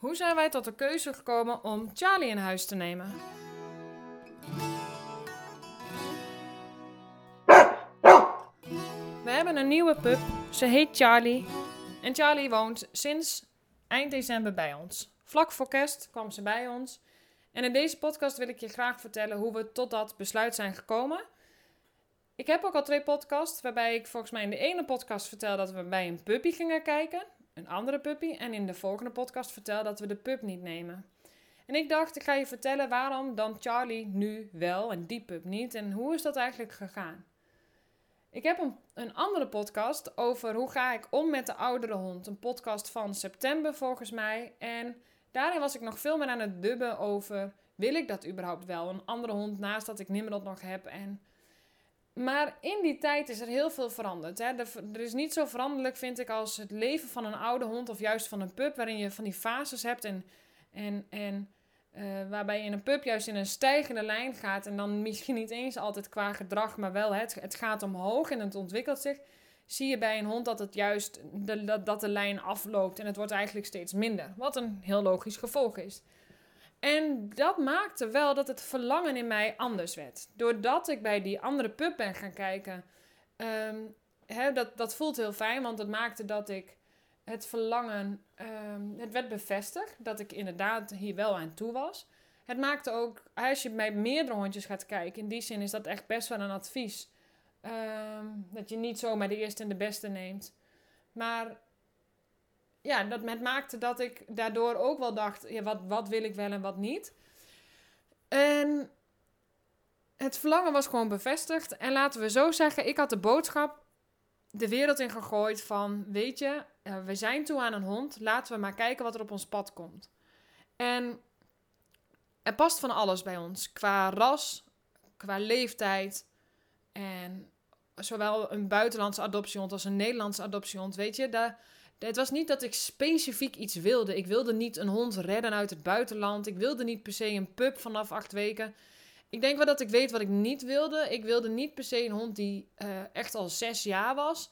Hoe zijn wij tot de keuze gekomen om Charlie in huis te nemen? We hebben een nieuwe pup. Ze heet Charlie. En Charlie woont sinds eind december bij ons. Vlak voor kerst kwam ze bij ons. En in deze podcast wil ik je graag vertellen hoe we tot dat besluit zijn gekomen. Ik heb ook al twee podcasts, waarbij ik volgens mij in de ene podcast vertel dat we bij een puppy gingen kijken, een andere puppy, en in de volgende podcast vertel dat we de pup niet nemen. En ik dacht, ik ga je vertellen waarom dan Charlie nu wel en die pup niet en hoe is dat eigenlijk gegaan. Ik heb een, een andere podcast over hoe ga ik om met de oudere hond. Een podcast van september volgens mij. En daarin was ik nog veel meer aan het dubben over, wil ik dat überhaupt wel? Een andere hond naast dat ik Nimrod nog heb en... Maar in die tijd is er heel veel veranderd. Hè? Er, is niet zo veranderlijk, vind ik, als het leven van een oude hond of juist van een pup, waarin je van die fases hebt en, en, en uh, waarbij je in een pup juist in een stijgende lijn gaat en dan misschien niet eens altijd qua gedrag, maar wel het, het gaat omhoog en het ontwikkelt zich. Zie je bij een hond dat het juist dat, dat de lijn afloopt en het wordt eigenlijk steeds minder. Wat een heel logisch gevolg is. En dat maakte wel dat het verlangen in mij anders werd. Doordat ik bij die andere pup ben gaan kijken. Um, dat, dat voelt heel fijn, want het maakte dat ik het verlangen. Um, het werd bevestigd dat ik inderdaad hier wel aan toe was. Het maakte ook, als je bij meerdere hondjes gaat kijken, in die zin is dat echt best wel een advies. Um, dat je niet zomaar de eerste en de beste neemt. Maar ja, dat met maakte dat ik daardoor ook wel dacht: ja, wat, wat wil ik wel en wat niet. En het verlangen was gewoon bevestigd. En laten we zo zeggen, ik had de boodschap de wereld in gegooid van: weet je, eh, we zijn toe aan een hond, laten we maar kijken wat er op ons pad komt. En er past van alles bij ons, qua ras, qua leeftijd en zowel een buitenlandse adoptiehond als een Nederlandse adoptiehond. Weet je, daar het was niet dat ik specifiek iets wilde. Ik wilde niet een hond redden uit het buitenland. Ik wilde niet per se een pup vanaf acht weken. Ik denk wel dat ik weet wat ik niet wilde. Ik wilde niet per se een hond die uh, echt al zes jaar was.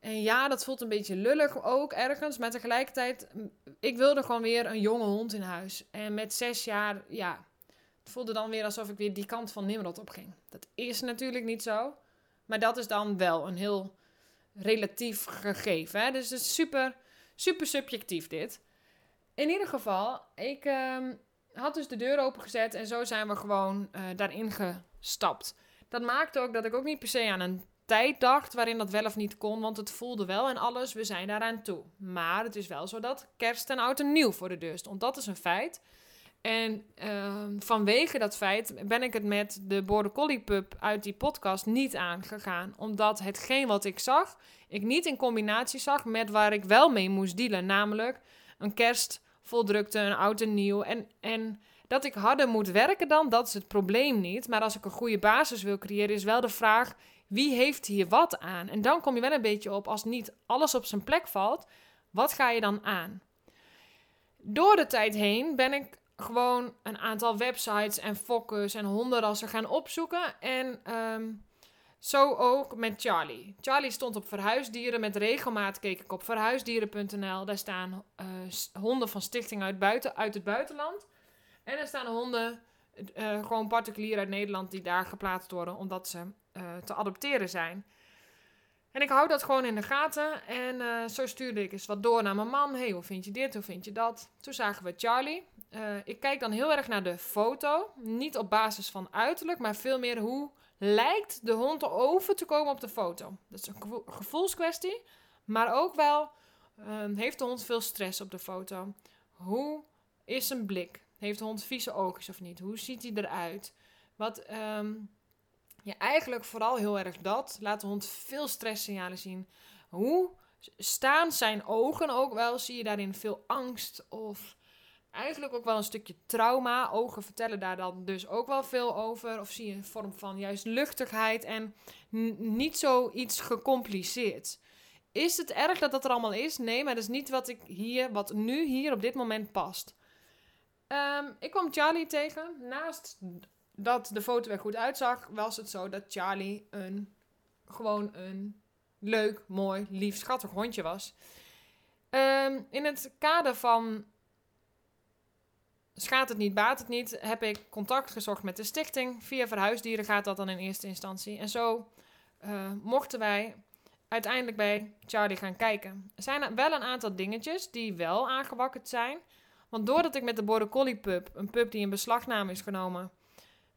En ja, dat voelt een beetje lullig ook ergens. Maar tegelijkertijd, ik wilde gewoon weer een jonge hond in huis. En met zes jaar, ja, het voelde dan weer alsof ik weer die kant van Nimrod opging. Dat is natuurlijk niet zo. Maar dat is dan wel een heel relatief gegeven. Hè? Dus het is super, super subjectief dit. In ieder geval, ik uh, had dus de deur opengezet en zo zijn we gewoon uh, daarin gestapt. Dat maakte ook dat ik ook niet per se aan een tijd dacht waarin dat wel of niet kon, want het voelde wel en alles, we zijn daaraan toe. Maar het is wel zo dat kerst en oud en nieuw voor de deur stond. Dat is een feit. En uh, vanwege dat feit ben ik het met de Border Collie Pup uit die podcast niet aangegaan. Omdat hetgeen wat ik zag, ik niet in combinatie zag met waar ik wel mee moest dealen. Namelijk een kerst vol drukte, een oud en nieuw. En, en dat ik harder moet werken dan, dat is het probleem niet. Maar als ik een goede basis wil creëren, is wel de vraag: wie heeft hier wat aan? En dan kom je wel een beetje op, als niet alles op zijn plek valt, wat ga je dan aan? Door de tijd heen ben ik gewoon een aantal websites en fokkers en hondenrassen gaan opzoeken. En ehm, zo ook met Charlie. Charlie stond op verhuisdieren. Met regelmaat keek ik op verhuisdieren.nl. Daar staan uh, honden van stichting uit, buiten, uit het buitenland. En er staan honden, uh, gewoon particulier uit Nederland, die daar geplaatst worden omdat ze uh, te adopteren zijn. En ik hou dat gewoon in de gaten. En zo stuurde ik eens wat door naar mijn man. hey, hoe vind je dit? Hoe vind je dat? Toen zagen we Charlie. Uh, ik kijk dan heel erg naar de foto. Niet op basis van uiterlijk, maar veel meer hoe lijkt de hond over te komen op de foto. Dat is een gevoelskwestie. Maar ook wel, um, heeft de hond veel stress op de foto? Hoe is zijn blik? Heeft de hond vieze oogjes of niet? Hoe ziet hij eruit? Wat, um, ja, eigenlijk vooral heel erg dat. Laat de hond veel stresssignalen zien. Hoe staan zijn ogen ook wel? Zie je daarin veel angst of eigenlijk ook wel een stukje trauma. Ogen vertellen daar dan dus ook wel veel over. Of zie je een vorm van juist luchtigheid en niet zoiets gecompliceerd. Is het erg dat dat er allemaal is? Nee, maar dat is niet wat ik hier, wat nu hier op dit moment past. Um, ik kwam Charlie tegen. Naast dat de foto er goed uitzag, was het zo dat Charlie een gewoon een leuk, mooi, lief, schattig hondje was. Um, in het kader van schaadt het niet, baat het niet, heb ik contact gezocht met de stichting. Via verhuisdieren gaat dat dan in eerste instantie. En zo uh, mochten wij uiteindelijk bij Charlie gaan kijken. Er zijn wel een aantal dingetjes die wel aangewakkerd zijn. Want doordat ik met de Border Collie pup, een pup die in beslagname is genomen,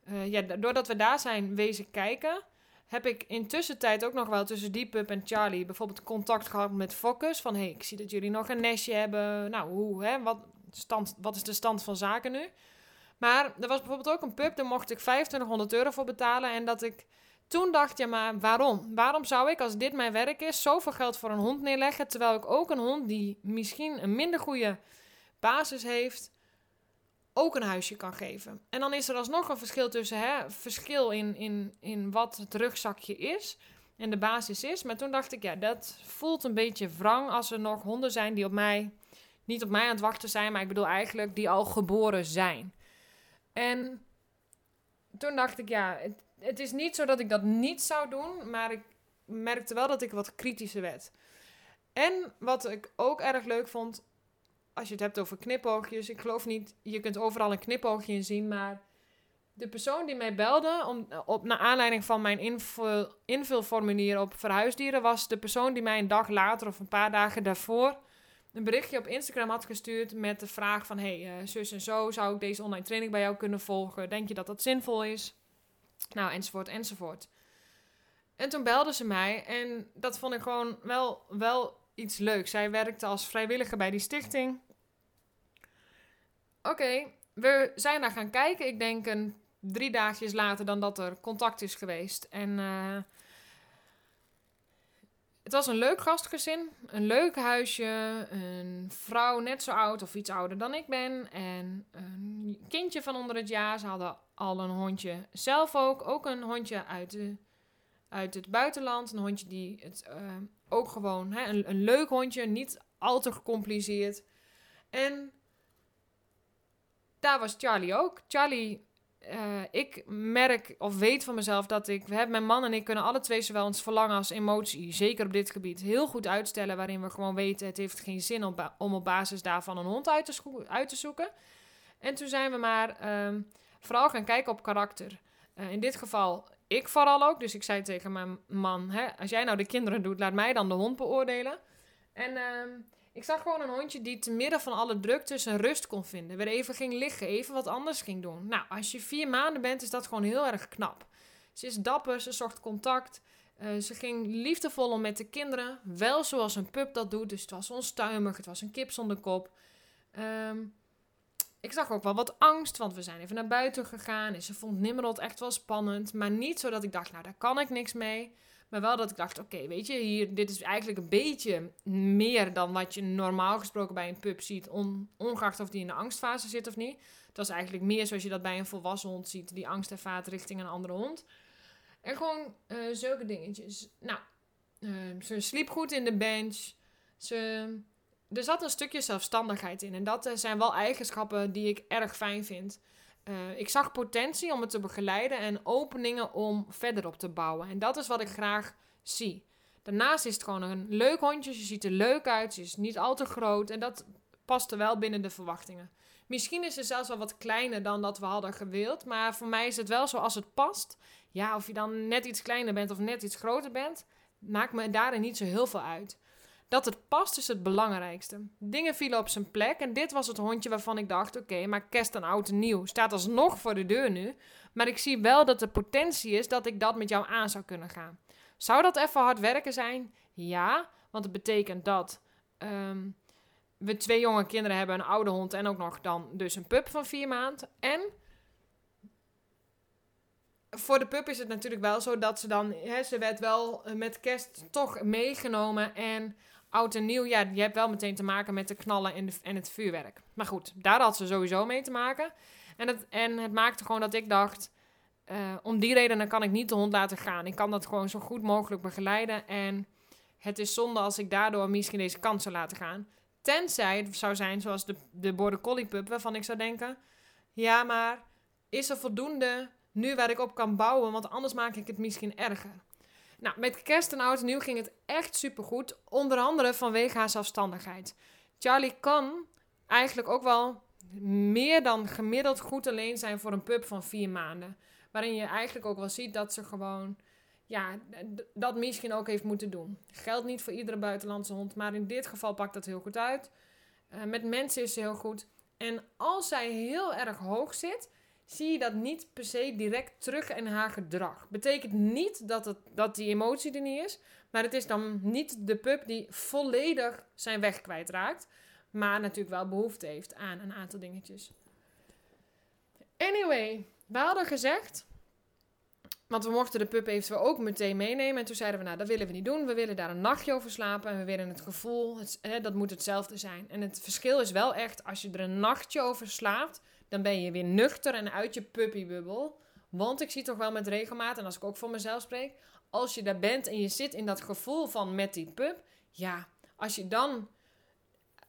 uh, ja, doordat we daar zijn wezen kijken, heb ik intussen tijd ook nog wel tussen die pup en Charlie bijvoorbeeld contact gehad met Focus. Van hey, ik zie dat jullie nog een nestje hebben. Nou, hoe, hè? Wat, stand, wat is de stand van zaken nu? Maar er was bijvoorbeeld ook een pup, daar mocht ik 2500 euro voor betalen. En dat ik toen dacht, ja, maar waarom? Waarom zou ik, als dit mijn werk is, zoveel geld voor een hond neerleggen? Terwijl ik ook een hond die misschien een minder goede basis heeft, ook een huisje kan geven. En dan is er alsnog een verschil tussen, hè, verschil in, in, in wat het rugzakje is en de basis is. Maar toen dacht ik, ja, dat voelt een beetje wrang als er nog honden zijn die op mij, niet op mij aan het wachten zijn, maar ik bedoel eigenlijk die al geboren zijn. En toen dacht ik, ja, het, het is niet zo dat ik dat niet zou doen, maar ik merkte wel dat ik wat kritischer werd. En wat ik ook erg leuk vond, als je het hebt over knipoogjes, ik geloof niet, je kunt overal een knipoogje zien, maar de persoon die mij belde, om, op, naar aanleiding van mijn invul, invulformulier op verhuisdieren, was de persoon die mij een dag later of een paar dagen daarvoor een berichtje op Instagram had gestuurd met de vraag van, hey, uh, zus en zo, zou ik deze online training bij jou kunnen volgen? Denk je dat dat zinvol is? Nou, enzovoort, enzovoort. En toen belde ze mij en dat vond ik gewoon wel, wel iets leuks. Zij werkte als vrijwilliger bij die stichting. Oké, we zijn daar gaan kijken. Ik denk een drie dagjes later dan dat er contact is geweest. En uh, het was een leuk gastgezin. Een leuk huisje. Een vrouw net zo oud of iets ouder dan ik ben. En een kindje van onder het jaar. Ze hadden al een hondje zelf ook. Ook een hondje uit, de, uit het buitenland. Een hondje die het uh, ook gewoon... Hè, een, een leuk hondje. Niet al te gecompliceerd. En daar was Charlie ook. Charlie, uh, ik merk of weet van mezelf dat ik, we hebben mijn man en ik kunnen alle twee zowel ons verlangen als emotie, zeker op dit gebied, heel goed uitstellen. Waarin we gewoon weten, het heeft geen zin om, om op basis daarvan een hond uit te, uit te zoeken. En toen zijn we maar um, vooral gaan kijken op karakter. Uh, in dit geval ik vooral ook. Dus ik zei tegen mijn man, hè, als jij nou de kinderen doet, laat mij dan de hond beoordelen. En... Ik zag gewoon een hondje die te midden van alle drukte zijn rust kon vinden. Weer even ging liggen, even wat anders ging doen. Nou, als je vier maanden bent, is dat gewoon heel erg knap. Ze is dapper, ze zocht contact. Uh, ze ging liefdevol om met de kinderen. Wel zoals een pup dat doet. Dus het was onstuimig, het was een kip zonder kop. Um, ik zag ook wel wat angst, want we zijn even naar buiten gegaan. En ze vond Nimrod echt wel spannend. Maar niet zo dat ik dacht, nou daar kan ik niks mee. Maar wel dat ik dacht, oké, weet je, hier, dit is eigenlijk een beetje meer dan wat je normaal gesproken bij een pup ziet. On, ongeacht of die in de angstfase zit of niet. Dat is eigenlijk meer zoals je dat bij een volwassen hond ziet. Die angst ervaart richting een andere hond. En gewoon uh, zulke dingetjes. Nou, uh, ze sliep goed in de bench. Ze, er zat een stukje zelfstandigheid in. En dat eh, zijn wel eigenschappen die ik erg fijn vind. Uh, ik zag potentie om het te begeleiden en openingen om verder op te bouwen. En dat is wat ik graag zie. Daarnaast is het gewoon een leuk hondje. Ze ziet er leuk uit. Ze is niet al te groot. En dat paste wel binnen de verwachtingen. Misschien is ze zelfs wel wat kleiner dan dat we hadden gewild. Maar voor mij is het wel zo als het past. Ja, of je dan net iets kleiner bent of net iets groter bent, maakt me daarin niet zo heel veel uit. Dat het past is het belangrijkste. Dingen vielen op zijn plek en dit was het hondje waarvan ik dacht: oké, maar kerst en oud en nieuw staat alsnog voor de deur nu. Maar ik zie wel dat er potentie is dat ik dat met jou aan zou kunnen gaan. Zou dat even hard werken zijn? Ja, want het betekent dat um, we twee jonge kinderen hebben, een oude hond en ook nog dan dus een pup van vier maanden. En voor de pup is het natuurlijk wel zo dat ze dan, hè, ze werd wel met kerst toch meegenomen en oud en nieuw, ja, je hebt wel meteen te maken met de knallen en, en het vuurwerk. Maar goed, daar had ze sowieso mee te maken. En het, en het maakte gewoon dat ik dacht, uh, om die reden kan ik niet de hond laten gaan. Ik kan dat gewoon zo goed mogelijk begeleiden. En het is zonde als ik daardoor misschien deze kans zou laten gaan. Tenzij het zou zijn zoals de, de Border Collie pup, waarvan ik zou denken... Ja, maar is er voldoende nu waar ik op kan bouwen? Want anders maak ik het misschien erger. Nou, met kerst en oud en nieuw ging het echt supergoed. Onder andere vanwege haar zelfstandigheid. Charlie kan eigenlijk ook wel meer dan gemiddeld goed alleen zijn voor een pup van vier maanden. Waarin je eigenlijk ook wel ziet dat ze gewoon ja, dat misschien ook heeft moeten doen. Geldt niet voor iedere buitenlandse hond, maar in dit geval pakt dat heel goed uit. Uh, met mensen is ze heel goed. En als zij heel erg hoog zit, zie je dat niet per se direct terug in haar gedrag. Betekent niet dat, het, dat die emotie er niet is, maar het is dan niet de pup die volledig zijn weg kwijtraakt, maar natuurlijk wel behoefte heeft aan een aantal dingetjes. Anyway, we hadden gezegd, want we mochten de pup eventueel ook meteen meenemen. En toen zeiden we, nou, dat willen we niet doen. We willen daar een nachtje over slapen. En we willen het gevoel, het, hè, dat moet hetzelfde zijn. En het verschil is wel echt, als je er een nachtje over slaapt, dan ben je weer nuchter en uit je puppybubbel. Want ik zie toch wel met regelmaat, en als ik ook voor mezelf spreek, als je daar bent en je zit in dat gevoel van met die pup, ja, als je dan,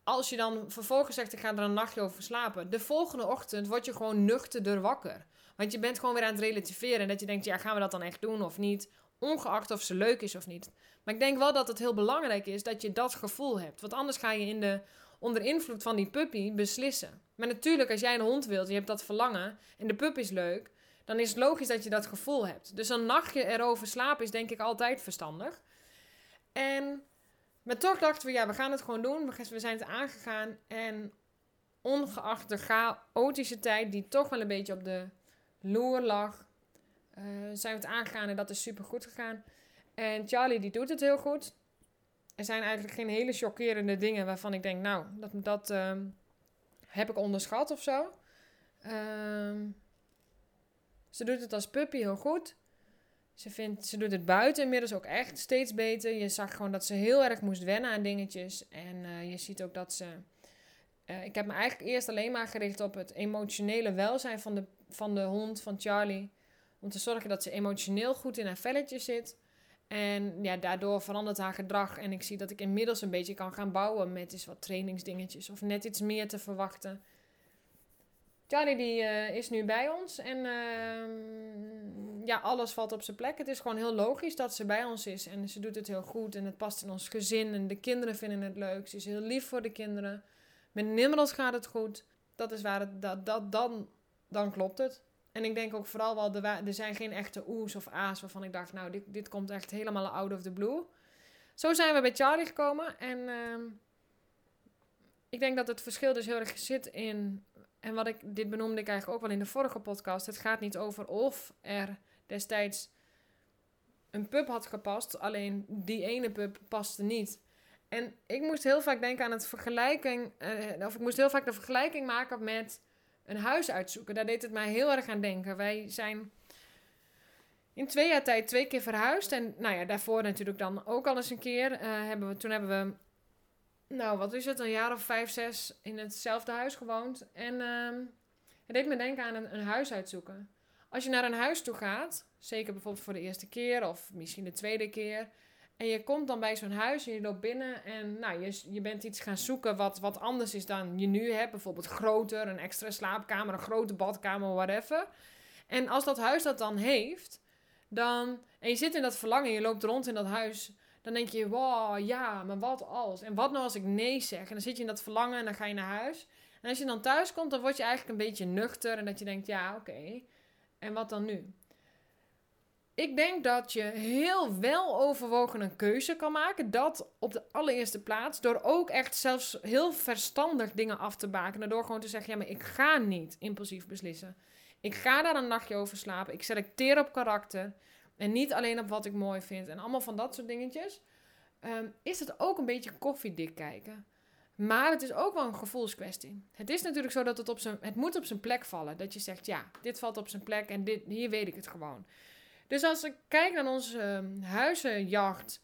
als je dan vervolgens zegt, ik ga er een nachtje over slapen, de volgende ochtend word je gewoon nuchterder wakker. Want je bent gewoon weer aan het relativeren en dat je denkt, ja, gaan we dat dan echt doen of niet? Ongeacht of ze leuk is of niet. Maar ik denk wel dat het heel belangrijk is dat je dat gevoel hebt. Want anders ga je in de, onder invloed van die puppy beslissen. Maar natuurlijk, als jij een hond wilt, je hebt dat verlangen en de pup is leuk, dan is het logisch dat je dat gevoel hebt. Dus een nachtje erover slapen is denk ik altijd verstandig. En, maar toch dachten we, ja, we gaan het gewoon doen. We zijn het aangegaan. En ongeacht de chaotische tijd die toch wel een beetje op de loer lag, uh, zijn we het aangegaan en dat is super goed gegaan. En Charlie die doet het heel goed. Er zijn eigenlijk geen hele chockerende dingen waarvan ik denk, nou, dat, dat ehm, heb ik onderschat of zo. Ehm, ze doet het als puppy heel goed. Ze, vindt, ze doet het buiten inmiddels ook echt steeds beter. Je zag gewoon dat ze heel erg moest wennen aan dingetjes. En uh, je ziet ook dat ze. Uh, ik heb me eigenlijk eerst alleen maar gericht op het emotionele welzijn van de, van de hond, van Charlie. Om te zorgen dat ze emotioneel goed in haar velletje zit. En ja, daardoor verandert haar gedrag. En ik zie dat ik inmiddels een beetje kan gaan bouwen met eens wat trainingsdingetjes. Of net iets meer te verwachten. Charlie die, uh, is nu bij ons. En uh, ja, alles valt op zijn plek. Het is gewoon heel logisch dat ze bij ons is. En ze doet het heel goed. En het past in ons gezin. En de kinderen vinden het leuk. Ze is heel lief voor de kinderen. Met Nimrod gaat het goed. Dat is waar het... Dat, dat, dan, dan klopt het. En ik denk ook vooral wel, er, zijn geen echte oes of a's waarvan ik dacht, nou, dit, dit komt echt helemaal out of the blue. Zo zijn we bij Charlie gekomen. En uh, ik denk dat het verschil dus heel erg zit in, en wat ik, dit benoemde ik eigenlijk ook wel in de vorige podcast. Het gaat niet over of er destijds een pub had gepast, alleen die ene pub paste niet. En ik moest heel vaak denken aan het vergelijking, uh, of ik moest heel vaak de vergelijking maken met een huis uitzoeken. Daar deed het mij heel erg aan denken. Wij zijn in twee jaar tijd twee keer verhuisd. En nou ja, daarvoor natuurlijk dan ook al eens een keer. Uh, hebben we, toen hebben we, nou wat is het, een jaar of vijf, zes in hetzelfde huis gewoond. En uh, het deed me denken aan een, een huis uitzoeken. Als je naar een huis toe gaat, zeker bijvoorbeeld voor de eerste keer of misschien de tweede keer en je komt dan bij zo'n huis en je loopt binnen en nou, je, je bent iets gaan zoeken wat, wat anders is dan je nu hebt. Bijvoorbeeld groter, een extra slaapkamer, een grote badkamer, whatever. En als dat huis dat dan heeft, dan, en je zit in dat verlangen, je loopt rond in dat huis, dan denk je, wow, ja, maar wat als? En wat nou als ik nee zeg? En dan zit je in dat verlangen en dan ga je naar huis. En als je dan thuis komt, dan word je eigenlijk een beetje nuchter en dat je denkt, ja, oké. En wat dan nu? Ik denk dat je heel wel overwogen een keuze kan maken. Dat op de allereerste plaats. Door ook echt zelfs heel verstandig dingen af te bakenen. Door gewoon te zeggen: ja, maar ik ga niet impulsief beslissen. Ik ga daar een nachtje over slapen. Ik selecteer op karakter. En niet alleen op wat ik mooi vind. En allemaal van dat soort dingetjes. Ehm, is het ook een beetje koffiedik kijken. Maar het is ook wel een gevoelskwestie. Het is natuurlijk zo dat het op zijn, het moet op zijn plek vallen. Dat je zegt, ja, dit valt op zijn plek en dit, hier weet ik het gewoon. Dus als ik kijk naar onze uh, huizenjacht,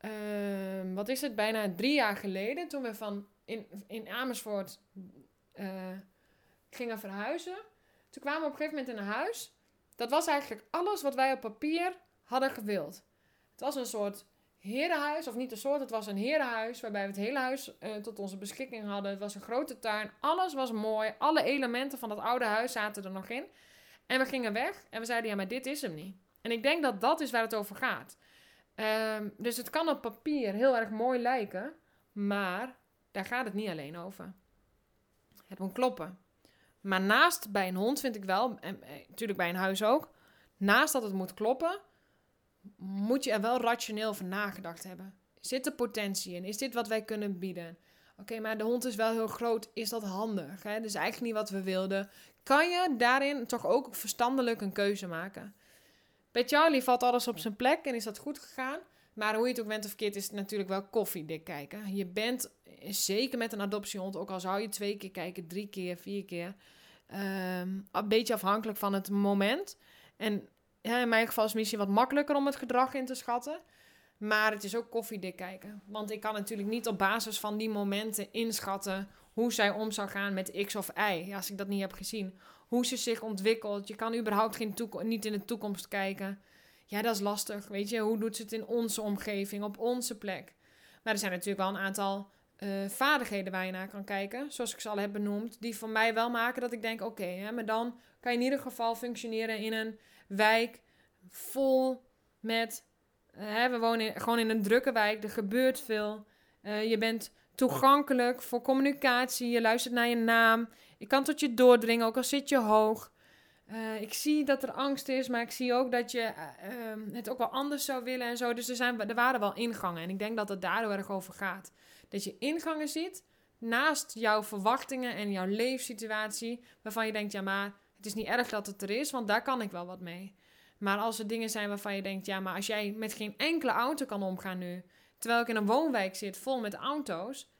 uh, wat is het, bijna drie jaar geleden, toen we van in, in Amersfoort uh, gingen verhuizen. Toen kwamen we op een gegeven moment in een huis. Dat was eigenlijk alles wat wij op papier hadden gewild. Het was een soort herenhuis, of niet een soort, het was een herenhuis waarbij we het hele huis uh, tot onze beschikking hadden. Het was een grote tuin, alles was mooi, alle elementen van dat oude huis zaten er nog in. En we gingen weg en we zeiden, ja, maar dit is hem niet. En ik denk dat dat is waar het over gaat. Ehm, dus het kan op papier heel erg mooi lijken, maar daar gaat het niet alleen over. Het moet kloppen. Maar naast bij een hond vind ik wel, en eh, natuurlijk bij een huis ook, naast dat het moet kloppen, moet je er wel rationeel over nagedacht hebben. Zit er potentie in? Is dit wat wij kunnen bieden? Oké, maar de hond is wel heel groot. Is dat handig? Hè? Dus eigenlijk niet wat we wilden. Kan je daarin toch ook verstandelijk een keuze maken? Bij Charlie valt alles op zijn plek en is dat goed gegaan. Maar hoe je het ook bent of verkeerd, is het natuurlijk wel koffiedik kijken. Je bent zeker met een adoptiehond, ook al zou je twee keer kijken, drie keer, vier keer. Um, een beetje afhankelijk van het moment. En ja, in mijn geval is het misschien wat makkelijker om het gedrag in te schatten. Maar het is ook koffiedik kijken. Want ik kan natuurlijk niet op basis van die momenten inschatten hoe zij om zou gaan met X of Y. Als ik dat niet heb gezien. Hoe ze zich ontwikkelt. Je kan überhaupt geen niet in de toekomst kijken. Ja, dat is lastig. Weet je, hoe doet ze het in onze omgeving, op onze plek? Maar er zijn natuurlijk wel een aantal uh, vaardigheden waar je naar kan kijken. Zoals ik ze al heb benoemd. Die voor mij wel maken dat ik denk: oké, maar dan kan je in ieder geval functioneren in een wijk vol met we wonen gewoon in een drukke wijk, er gebeurt veel. Uh, je bent toegankelijk voor communicatie, je luistert naar je naam. Ik kan tot je doordringen, ook al zit je hoog. Uh, ik zie dat er angst is, maar ik zie ook dat je uh, het ook wel anders zou willen en zo. Dus er, zijn, er waren wel ingangen. En ik denk dat het daar heel erg over gaat. Dat je ingangen ziet naast jouw verwachtingen en jouw leefsituatie. Waarvan je denkt, ja, maar het is niet erg dat het er is, want daar kan ik wel wat mee. Maar als er dingen zijn waarvan je denkt, ja, maar als jij met geen enkele auto kan omgaan nu, terwijl ik in een woonwijk zit vol met auto's,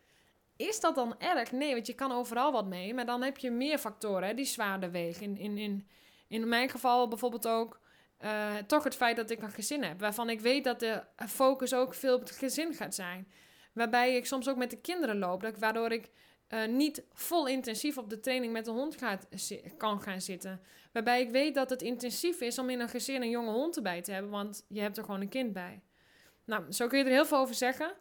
is dat dan erg? Nee, want je kan overal wat mee, maar dan heb je meer factoren hè, die zwaarder wegen. In, in, in, in mijn geval bijvoorbeeld ook uh, toch het feit dat ik een gezin heb, waarvan ik weet dat de focus ook veel op het gezin gaat zijn. Waarbij ik soms ook met de kinderen loop, waardoor ik uh, niet vol intensief op de training met de hond gaat, kan gaan zitten. Waarbij ik weet dat het intensief is om in een gezin een jonge hond erbij te hebben, want je hebt er gewoon een kind bij. Nou, zo kun je er heel veel over zeggen.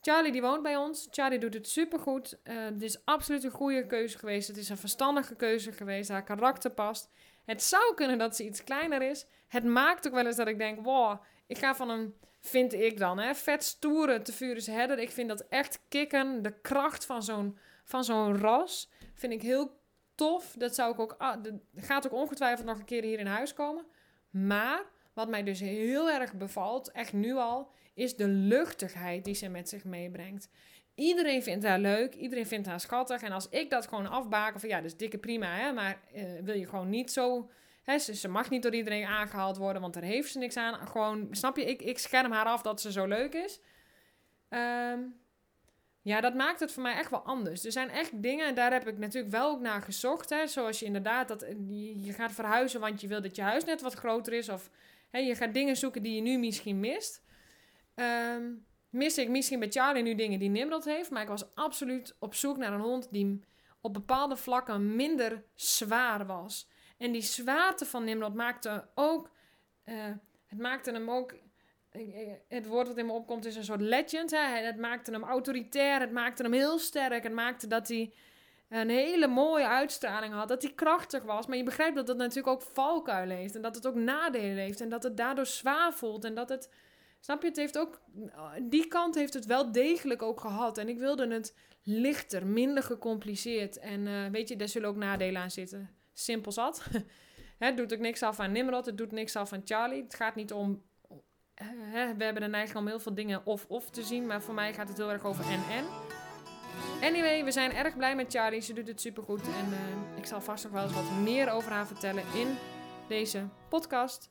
Charlie die woont bij ons. Charlie doet het supergoed. Uh, het is absoluut een goede keuze geweest. Het is een verstandige keuze geweest. Haar karakter past. Het zou kunnen dat ze iets kleiner is. Het maakt ook wel eens dat ik denk: wow, ik ga van een, vind ik dan, hè, vet stoere te Furious Header. Ik vind dat echt kicken. De kracht van zo'n van zo'n ras vind ik heel tof. Dat zou ik ook, ah, gaat ook ongetwijfeld nog een keer hier in huis komen. Maar wat mij dus heel erg bevalt, echt nu al, is de luchtigheid die ze met zich meebrengt. Iedereen vindt haar leuk, iedereen vindt haar schattig. En als ik dat gewoon afbaken van ja, is dikke prima, hè, maar uh, wil je gewoon niet zo. Hè, ze, mag niet door iedereen aangehaald worden, want daar heeft ze niks aan. Gewoon, snap je, ik, ik scherm haar af dat ze zo leuk is. Um, ja, dat maakt het voor mij echt wel anders. Er zijn echt dingen, en daar heb ik natuurlijk wel ook naar gezocht. Hè, zoals je inderdaad, dat, je gaat verhuizen want je wil dat je huis net wat groter is. Of hè, je gaat dingen zoeken die je nu misschien mist. Um, mis ik misschien bij Charlie nu dingen die Nimrod heeft. Maar ik was absoluut op zoek naar een hond die op bepaalde vlakken minder zwaar was. En die zwaarte van Nimrod maakte ook... Uh, het maakte hem ook het woord wat in me opkomt is een soort legend. Hè? Het maakte hem autoritair, het maakte hem heel sterk. Het maakte dat hij een hele mooie uitstraling had, dat hij krachtig was. Maar je begrijpt dat dat natuurlijk ook valkuilen heeft en dat het ook nadelen heeft en dat het daardoor zwaar voelt en dat het... Snap je, het heeft ook... Die kant heeft het wel degelijk ook gehad. En ik wilde het lichter, minder gecompliceerd. En uh, weet je, daar zullen ook nadelen aan zitten. Simpel zat. het doet ook niks af aan Nimrod, het doet niks af aan Charlie. Het gaat niet om we hebben de neiging om heel veel dingen of-of te zien. Maar voor mij gaat het heel erg over en-en. Anyway, we zijn erg blij met Charlie. Ze doet het supergoed. En uh, ik zal vast nog wel eens wat meer over haar vertellen in deze podcast.